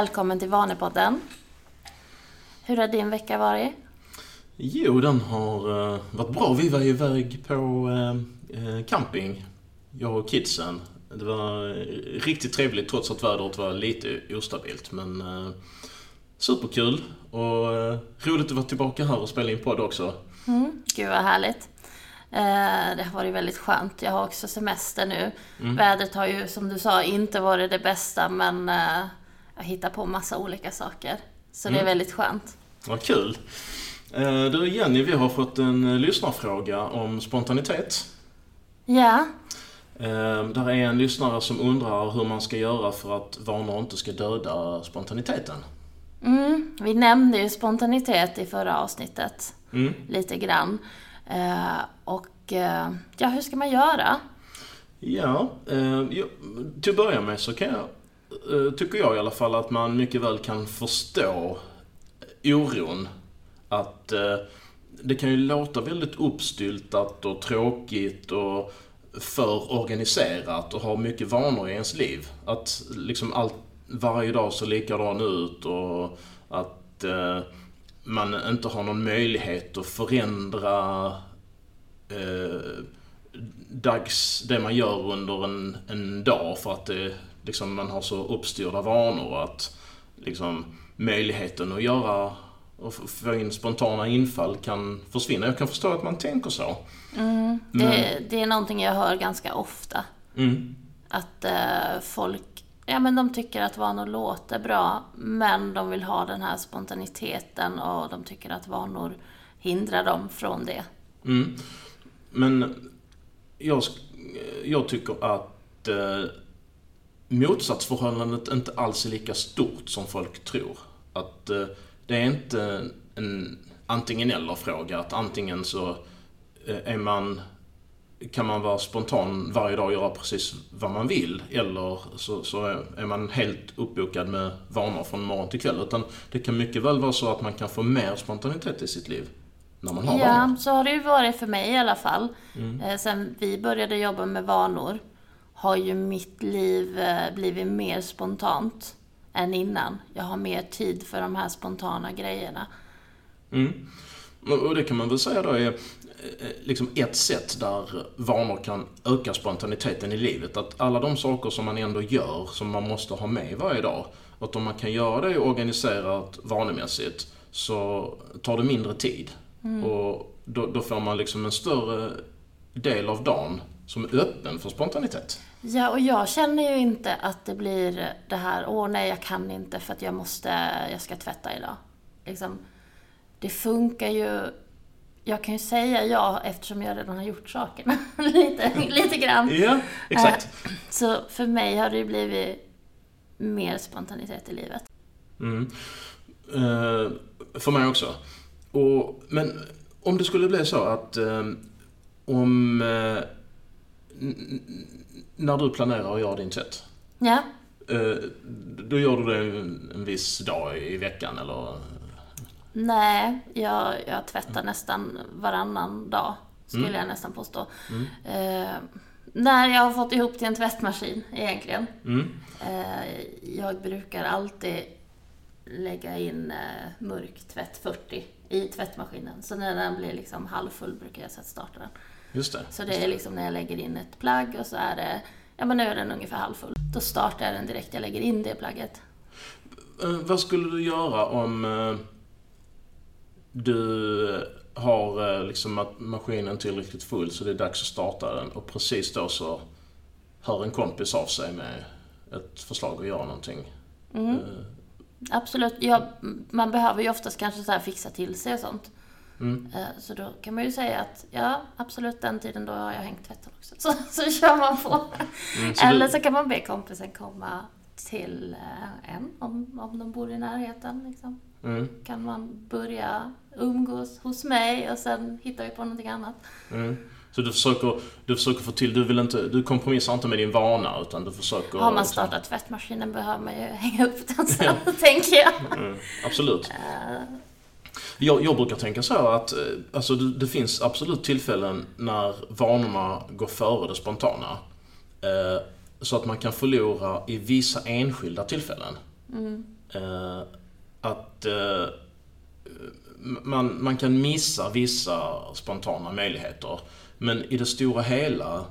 Välkommen till Vanepodden. Hur har din vecka varit? Jo, den har uh, varit bra. Vi var iväg på uh, camping, jag och kidsen. Det var riktigt trevligt trots att vädret var lite ostabilt. Men superkul och roligt att vara tillbaka här och spela in podd också. Mm, gud vad härligt. Det har varit väldigt skönt. Jag har också semester nu. Mm. Vädret har ju som du sa inte varit det bästa men hittar på massa olika saker. Så mm. det är mm. väldigt skönt. Vad kul. Du Jenny, vi har fått en lyssnarfråga om spontanitet. Ja. Där är en lyssnare som undrar hur man ska göra för att vanor inte ska döda spontaniteten. Mm, vi nämnde ju spontanitet i förra avsnittet. Mm. Lite grann. Eh, och eh, ja, hur ska man göra? Ja, eh, till att börja med så kan jag, eh, Eh, tycker jag i alla fall att man mycket väl kan förstå oron. Att eh, det kan ju låta väldigt uppstyltat och tråkigt och för organiserat och ha mycket vanor i ens liv. Att liksom allt varje dag ser likadan ut och att eh, man inte har någon möjlighet att förändra eh, dags, det man gör under en, en dag för att det, liksom, man har så uppstyrda vanor att liksom, möjligheten att göra och få in spontana infall kan försvinna. Jag kan förstå att man tänker så. Mm, det, Men... det är någonting jag hör ganska ofta. Mm. Att eh, folk Ja, men de tycker att vanor låter bra, men de vill ha den här spontaniteten och de tycker att vanor hindrar dem från det. Mm. Men jag, jag tycker att eh, motsatsförhållandet inte alls är lika stort som folk tror. Att eh, det är inte en antingen eller-fråga. Att antingen så eh, är man kan man vara spontan varje dag och göra precis vad man vill. Eller så, så är man helt uppbokad med vanor från morgon till kväll. Utan det kan mycket väl vara så att man kan få mer spontanitet i sitt liv. När man har ja, vanor. så har det ju varit för mig i alla fall. Mm. Eh, sen vi började jobba med vanor har ju mitt liv eh, blivit mer spontant än innan. Jag har mer tid för de här spontana grejerna. Mm. Och det kan man väl säga då är Eh, liksom ett sätt där vanor kan öka spontaniteten i livet. Att alla de saker som man ändå gör, som man måste ha med varje dag, att om man kan göra det organiserat vanemässigt så tar det mindre tid. Mm. Och då, då, får man liksom en större del av dagen som är öppen för spontanitet. Ja, och jag känner ju inte att det blir det här, åh nej jag kan inte för att jag måste, jag ska tvätta idag. Liksom, det funkar ju jag kan ju säga ja eftersom jag redan har gjort sakerna. lite, lite grann. Ja, exakt. Eh, så för mig har det blivit mer spontanitet i livet. Mm. Uh, för mig också. Och, men om det skulle bli så att um, om... När du planerar att göra din tvätt. Ja. Uh, då gör du det en, viss dag i veckan eller Nej, jag, jag tvättar nästan varannan dag, skulle mm. jag nästan påstå. Mm. Eh, när jag har fått ihop till en tvättmaskin, egentligen. Mm. Eh, jag brukar alltid lägga in eh, mörk tvätt 40 i tvättmaskinen. Så när den blir liksom halvfull brukar jag sätta starta den. Just det. Så det är liksom när jag lägger in ett plagg och så är det, ja men nu är den ungefär halvfull. Då startar jag den direkt jag lägger in det plagget. Eh, vad skulle du göra om eh, du har eh, liksom maskinen tillräckligt full så det är dags att starta den och precis då så hör en kompis av sig med ett förslag att göra någonting. Mm. Absolut. Ja, man behöver ju oftast kanske så fixa till sig och sånt. Mm. Uh, så då kan man ju säga att ja, absolut den tiden då har jag hängt tvätten också. Så, så kör man på. Mm, så Eller så kan man be kompisen komma till en om, om de bor i närheten. Liksom. Mm. Kan man börja umgås hos mig och sen hittar vi på någonting annat. Mm. Så du försöker, du försöker få till, du vill inte, du kompromissar inte med din vana utan du försöker... Har man startat tvättmaskinen behöver man ju hänga upp den sen, tänker jag. Mm, absolut. Jag, jag, brukar tänka så att eh, alltså, det, det, finns absolut tillfällen när vanorna går före det spontana. Eh, så att man kan förlora i vissa enskilda tillfällen. Mm. eh, att eh, man, man kan missa vissa spontana möjligheter. Men i det stora hela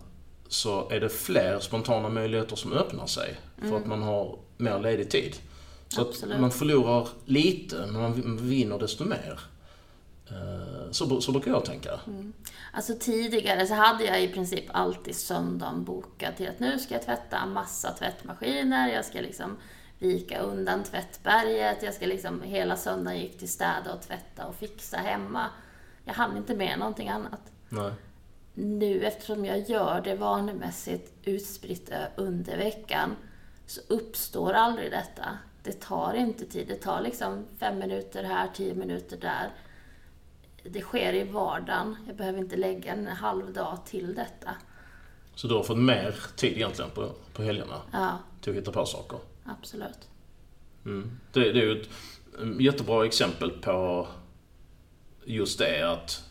så är det fler spontana möjligheter som öppnar sig. För att man har mer ledig tid. Så Absolut. att man förlorar lite, men man vinner desto mer. Eh, Så, så brukar jag tänka. Alltså tidigare så hade jag i princip alltid söndagen bokad till att nu ska jag tvätta massa tvättmaskiner, jag ska liksom vika undan tvättberget, jag ska liksom hela söndagen gick till städa och tvätta och fixa hemma. Jag hann inte med någonting annat. Nej. Nu eftersom jag gör det vanemässigt utspritt under veckan så uppstår aldrig detta. Det tar inte tid. Det tar liksom fem minuter här, tio minuter där. Det sker i vardagen. Jag behöver inte lägga en halv dag till detta. Så du har fått mer tid egentligen på, på helgerna Ja, till att hitta på saker. absolut. Mm. Det, det är ju ett mm, jättebra exempel på just det att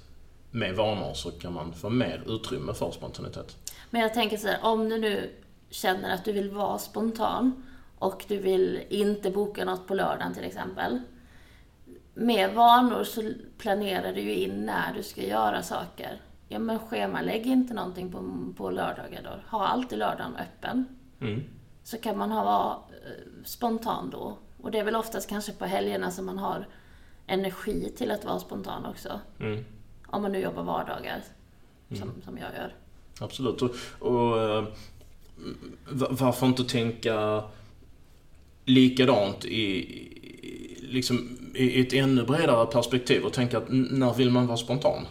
med vanor så kan man få mer utrymme för spontanitet. Men jag tänker så här, om du nu känner att du vill vara spontan och du vill inte boka något på lördagen till exempel. Med vanor så planerar du ju in när du ska göra saker. Ja men schemalägg inte någonting på, på lördagar då. Ha alltid lördagen öppen. Mm. Så kan man ha, vara eh, spontan då. Och det är väl oftast kanske på helgerna som man har energi till att vara spontan också. Mm. Om man nu jobbar vardagar, som, som jag gör. Absolut. Och, och eh, va- varför inte tänka likadant i, liksom, i ett ännu bredare perspektiv och tänka att när vill man vara spontan?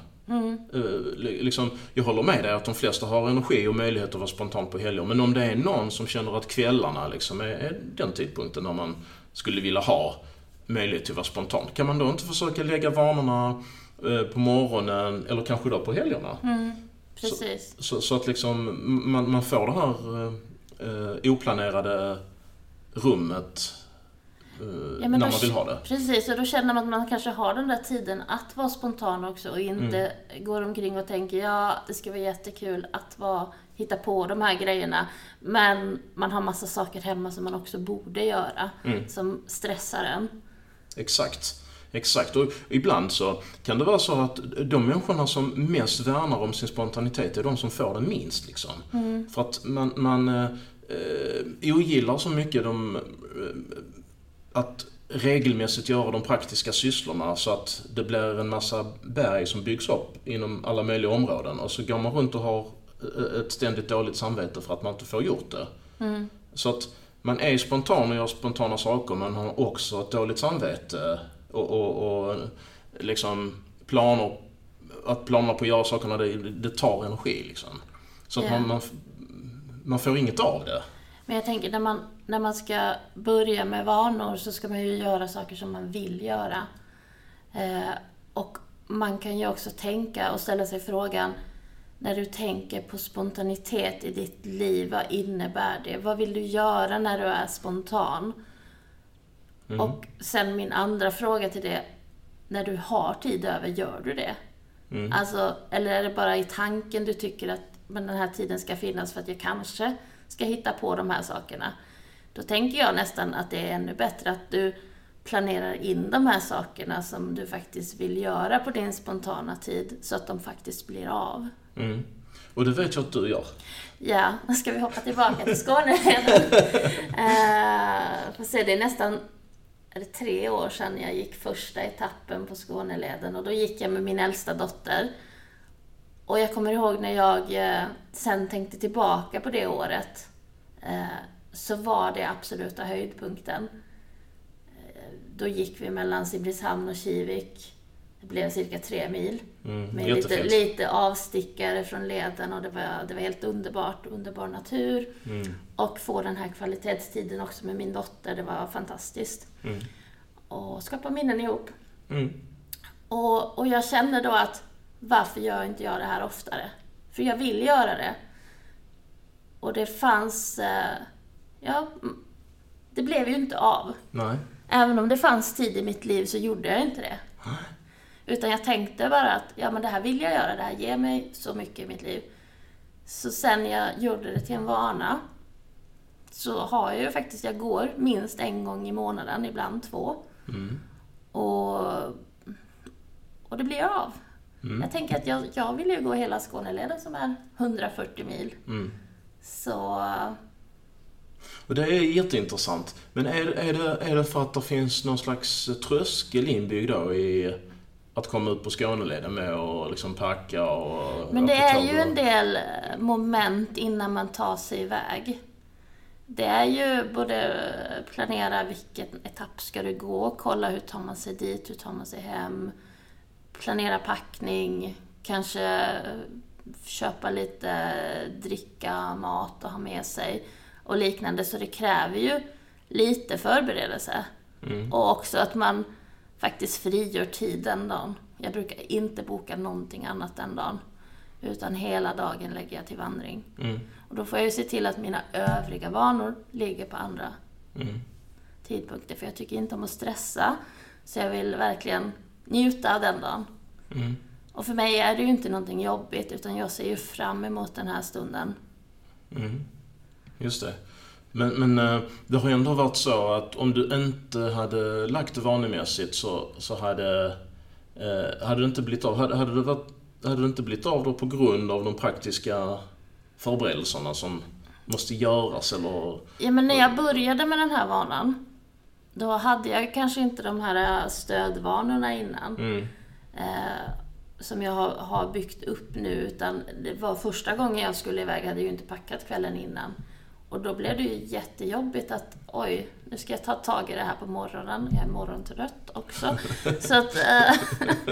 Eh, li- liksom, jag håller med dig att de flesta har energi och möjlighet att vara spontan på helger. Men om det är någon som känner att kvällarna liksom är, är den tidpunkten när man skulle vilja ha möjlighet till att vara spontan. Kan man då inte försöka lägga vanorna eh, på morgonen eller kanske då på helgerna? Precis. Så, så att liksom man, man får det här eh, eh, oplanerade rummet eh, Ja, när man vill ha det. Precis, och då känner man att man kanske har den där tiden att vara spontan också och inte Mm. går omkring och tänker ja, det ska vara jättekul att vara, hitta på de här grejerna. Men man har massa saker hemma som man också borde göra, Mm. som stressar en. Exakt. Exakt. Och ibland så kan det vara så att de människorna som mest värnar om sin spontanitet är de som får det minst. Liksom. För att man, man eh, ogillar så mycket de, eh, att regelmässigt göra de praktiska sysslorna så att det blir en massa berg som byggs upp inom alla möjliga områden och så går man runt och har eh, ett ständigt dåligt samvete för att man inte får gjort det. Så att man är spontan och gör spontana saker men har också ett dåligt samvete och, och, och liksom planer, att planerna på att göra sakerna det, det tar energi liksom. Så att man, man, man får inget av det. Men jag tänker när man, när man ska börja med vanor så ska man ju göra saker som man vill göra. Eh, och man kan ju också tänka och ställa sig frågan när du tänker på spontanitet i ditt liv, vad innebär det? Vad vill du göra när du är spontan? Och sen min andra fråga till det, när du har tid över, gör du det? Alltså, eller är det bara i tanken du tycker att men den här tiden ska finnas för att jag kanske ska hitta på de här sakerna? Då tänker jag nästan att det är ännu bättre att du planerar in de här sakerna som du faktiskt vill göra på din spontana tid, så att de faktiskt blir av. Mm. Och det vet jag att du gör. Ja, nu ska vi hoppa tillbaka till Skåneleden. uh, får se, det är nästan är det tre år sedan jag gick första etappen på Skåneleden och då gick jag med min äldsta dotter. Och jag kommer ihåg när jag eh, sen tänkte tillbaka på det året eh, så var det absoluta höjdpunkten. Eh, då gick vi mellan Simrishamn och Kivik. Det blev cirka tre mil. Mm. Med lite, lite avstickare från leden och det var, det var helt underbart, underbar natur. Mm. Och få den här kvalitetstiden också med min dotter, det var fantastiskt. Mm. Och skapa minnen ihop. Mm. Och, och jag känner då att varför gör inte jag det här oftare? För jag vill göra det. Och det fanns, eh, ja, det blev ju inte av. Nej. Även om det fanns tid i mitt liv så gjorde jag inte det. Utan jag tänkte bara att ja, men det här vill jag göra, det här ger mig så mycket i mitt liv. Så sen jag gjorde det till en vana så har jag ju faktiskt, jag går minst en gång i månaden, ibland två. Mm. Och, och det blir av. Mm. Jag tänker att jag, jag vill ju gå hela Skåneleden som är 140 mil. Mm. Så Och det är jätteintressant. Men är, är, det, är det för att det finns någon slags tröskel inbyggd då i att komma ut på Skåneleden med och liksom packa och... Men det är ju en del eh, moment innan man tar sig iväg. Det är ju både planera vilken etapp ska du gå, kolla hur tar man sig dit, hur tar man sig hem, planera packning, kanske köpa lite dricka, mat och ha med sig och liknande. Så det kräver ju lite förberedelse. Mm. Och också att man faktiskt frigör tid den dagen. Jag brukar inte boka någonting annat den dagen. Utan hela dagen lägger jag till vandring. Mm. Och då får jag ju se till att mina övriga vanor ligger på andra Mm. tidpunkter. För jag tycker inte om att stressa. Så jag vill verkligen njuta av den dagen. Mm. Och för mig är det ju inte någonting jobbigt, utan jag ser ju fram emot den här stunden. Mm. Just det. Men, men eh, det har ju ändå varit så att om du inte hade lagt det vanemässigt så, så hade, eh, hade det inte blivit av. Hade, hade, det varit, hade det inte blivit av då på grund av de praktiska förberedelserna som måste göras eller... Ja, men när jag började med den här vanan, då hade jag kanske inte de här stödvanorna innan. Mm. eh, som jag har, har byggt upp nu. Utan det var första gången jag skulle iväg, hade jag ju inte packat kvällen innan. Och då blev det ju jättejobbigt att oj, nu ska jag ta tag i det här på morgonen. Jag är morgontrött också. så, att, eh,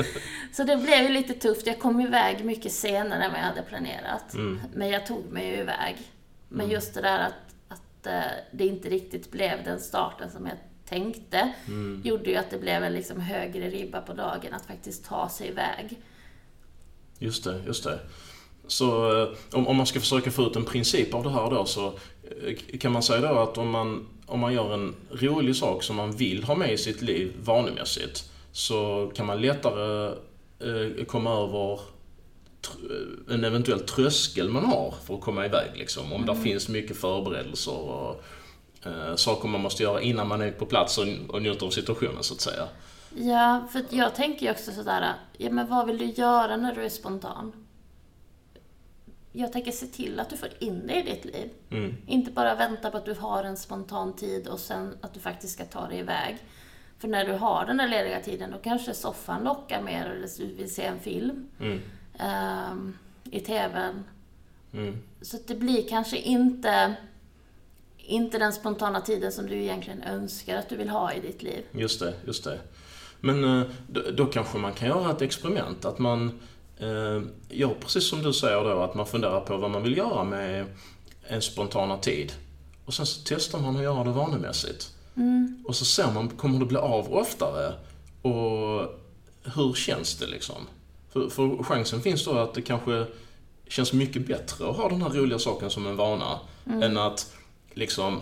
så det blev ju lite tufft. Jag kom iväg mycket senare än vad jag hade planerat. Mm. Men jag tog mig ju iväg. Men just det där att, att eh, det inte riktigt blev den starten som jag tänkte, Mm. gjorde ju att det blev en liksom högre ribba på dagen att faktiskt ta sig iväg. Just det, just det. Så eh, om, om man ska försöka få ut en princip av det här då så eh, kan man säga då att om man, om man gör en rolig sak som man vill ha med i sitt liv vanemässigt så kan man lättare eh, komma över tr- en eventuell tröskel man har för att komma iväg liksom. Om det finns mycket förberedelser och eh, saker man måste göra innan man är på plats och, och njuter av situationen så att säga. Ja, för jag tänker ju också sådär, ja men vad vill du göra när du är spontan? Jag tänker se till att du får in det i ditt liv. Mm. Inte bara vänta på att du har en spontan tid och sen att du faktiskt ska ta dig iväg. För när du har den där lediga tiden, då kanske soffan lockar mer eller du vill se en film Mm. ehm, i TVn. Mm. Så att det blir kanske inte, inte den spontana tiden som du egentligen önskar att du vill ha i ditt liv. Just det, just det. Men eh, då, då kanske man kan göra ett experiment. Att man eh, gör precis som du säger då, att man funderar på vad man vill göra med en spontana tid. Och sen så testar man att göra det vanemässigt. Och så ser man, kommer det bli av oftare? Och hur känns det liksom? För, för chansen finns då att det kanske känns mycket bättre att ha den här roliga saken som en vana, än att liksom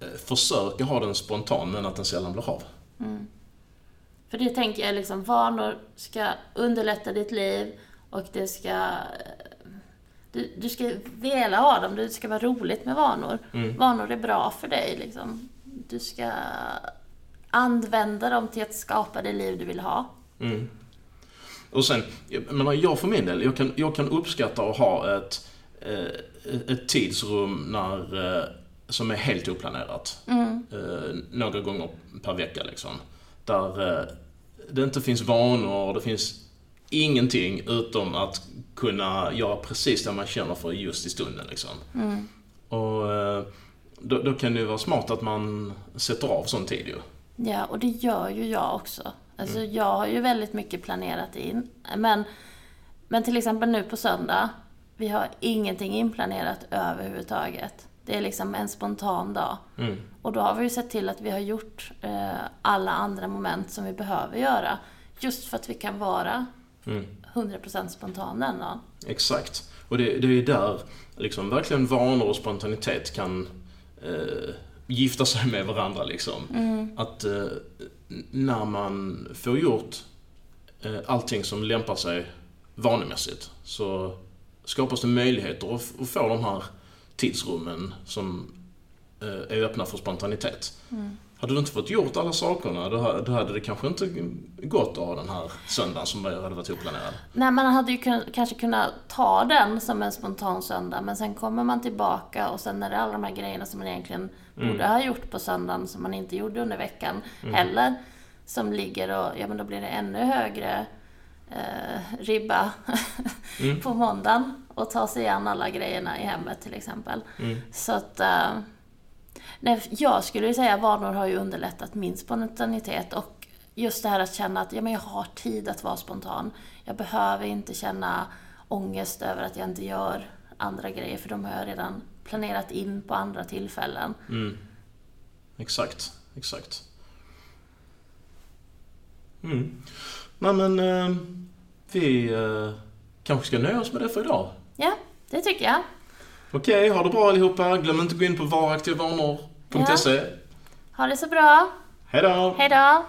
eh, försöka ha den spontan, men att den sällan blir av. För det tänker jag liksom, vanor ska underlätta ditt liv och det ska... eh, Du, du ska vilja ha dem, det ska vara roligt med vanor. Vanor är bra för dig liksom. Du ska använda dem till att skapa det liv du vill ha. Mm. Och sen, jag menar, jag för min del, jag kan, jag kan uppskatta att ha ett, eh, ett tidsrum när, som är helt oplanerat. Eh, några gånger per vecka liksom. Där eh, det inte finns vanor, det finns ingenting utom att kunna göra precis det man känner för just i stunden liksom. Och eh, då, då kan det ju vara smart att man sätter av sån tid ju. Ja, och det gör ju jag också. Alltså jag har ju väldigt mycket planerat in. Men, men till exempel nu på söndag, vi har ingenting inplanerat överhuvudtaget. Det är liksom en spontan dag. Mm. Och då har vi ju sett till att vi har gjort eh, alla andra moment som vi behöver göra. Just för att vi kan vara Mm. 100% spontan den dagen. Exakt. Och det, det är ju där liksom verkligen vanor och spontanitet kan eh, gifta sig med varandra liksom. Att eh, när man får gjort eh, allting som lämpar sig vanemässigt så skapas det möjligheter att få de här tidsrummen som är öppna för spontanitet. Mm. Hade du inte fått gjort alla sakerna, då hade det kanske inte gått att ha den här söndagen som hade varit oplanerad. Nej, man hade ju kunnat, kanske kunnat ta den som en spontan söndag, men sen kommer man tillbaka och sen är det alla de här grejerna som man egentligen mm. borde ha gjort på söndagen, som man inte gjorde under veckan mm. heller, som ligger och, ja men då blir det ännu högre eh, ribba mm. på måndagen och ta sig an alla grejerna i hemmet till exempel. Mm. Så att eh, Nej, jag skulle säga att vanor har ju underlättat min spontanitet och just det här att känna att ja, men jag har tid att vara spontan. Jag behöver inte känna ångest över att jag inte gör andra grejer för de har jag redan planerat in på andra tillfällen. Mm. Exakt, exakt. Mm. Nej men, eh, vi eh, kanske ska nöja oss med det för idag? Ja, det tycker jag. Okej, ha det bra allihopa. Glöm inte att gå in på varaktigavanor.se. Ja. Ha det så bra. Hej då. Hej då.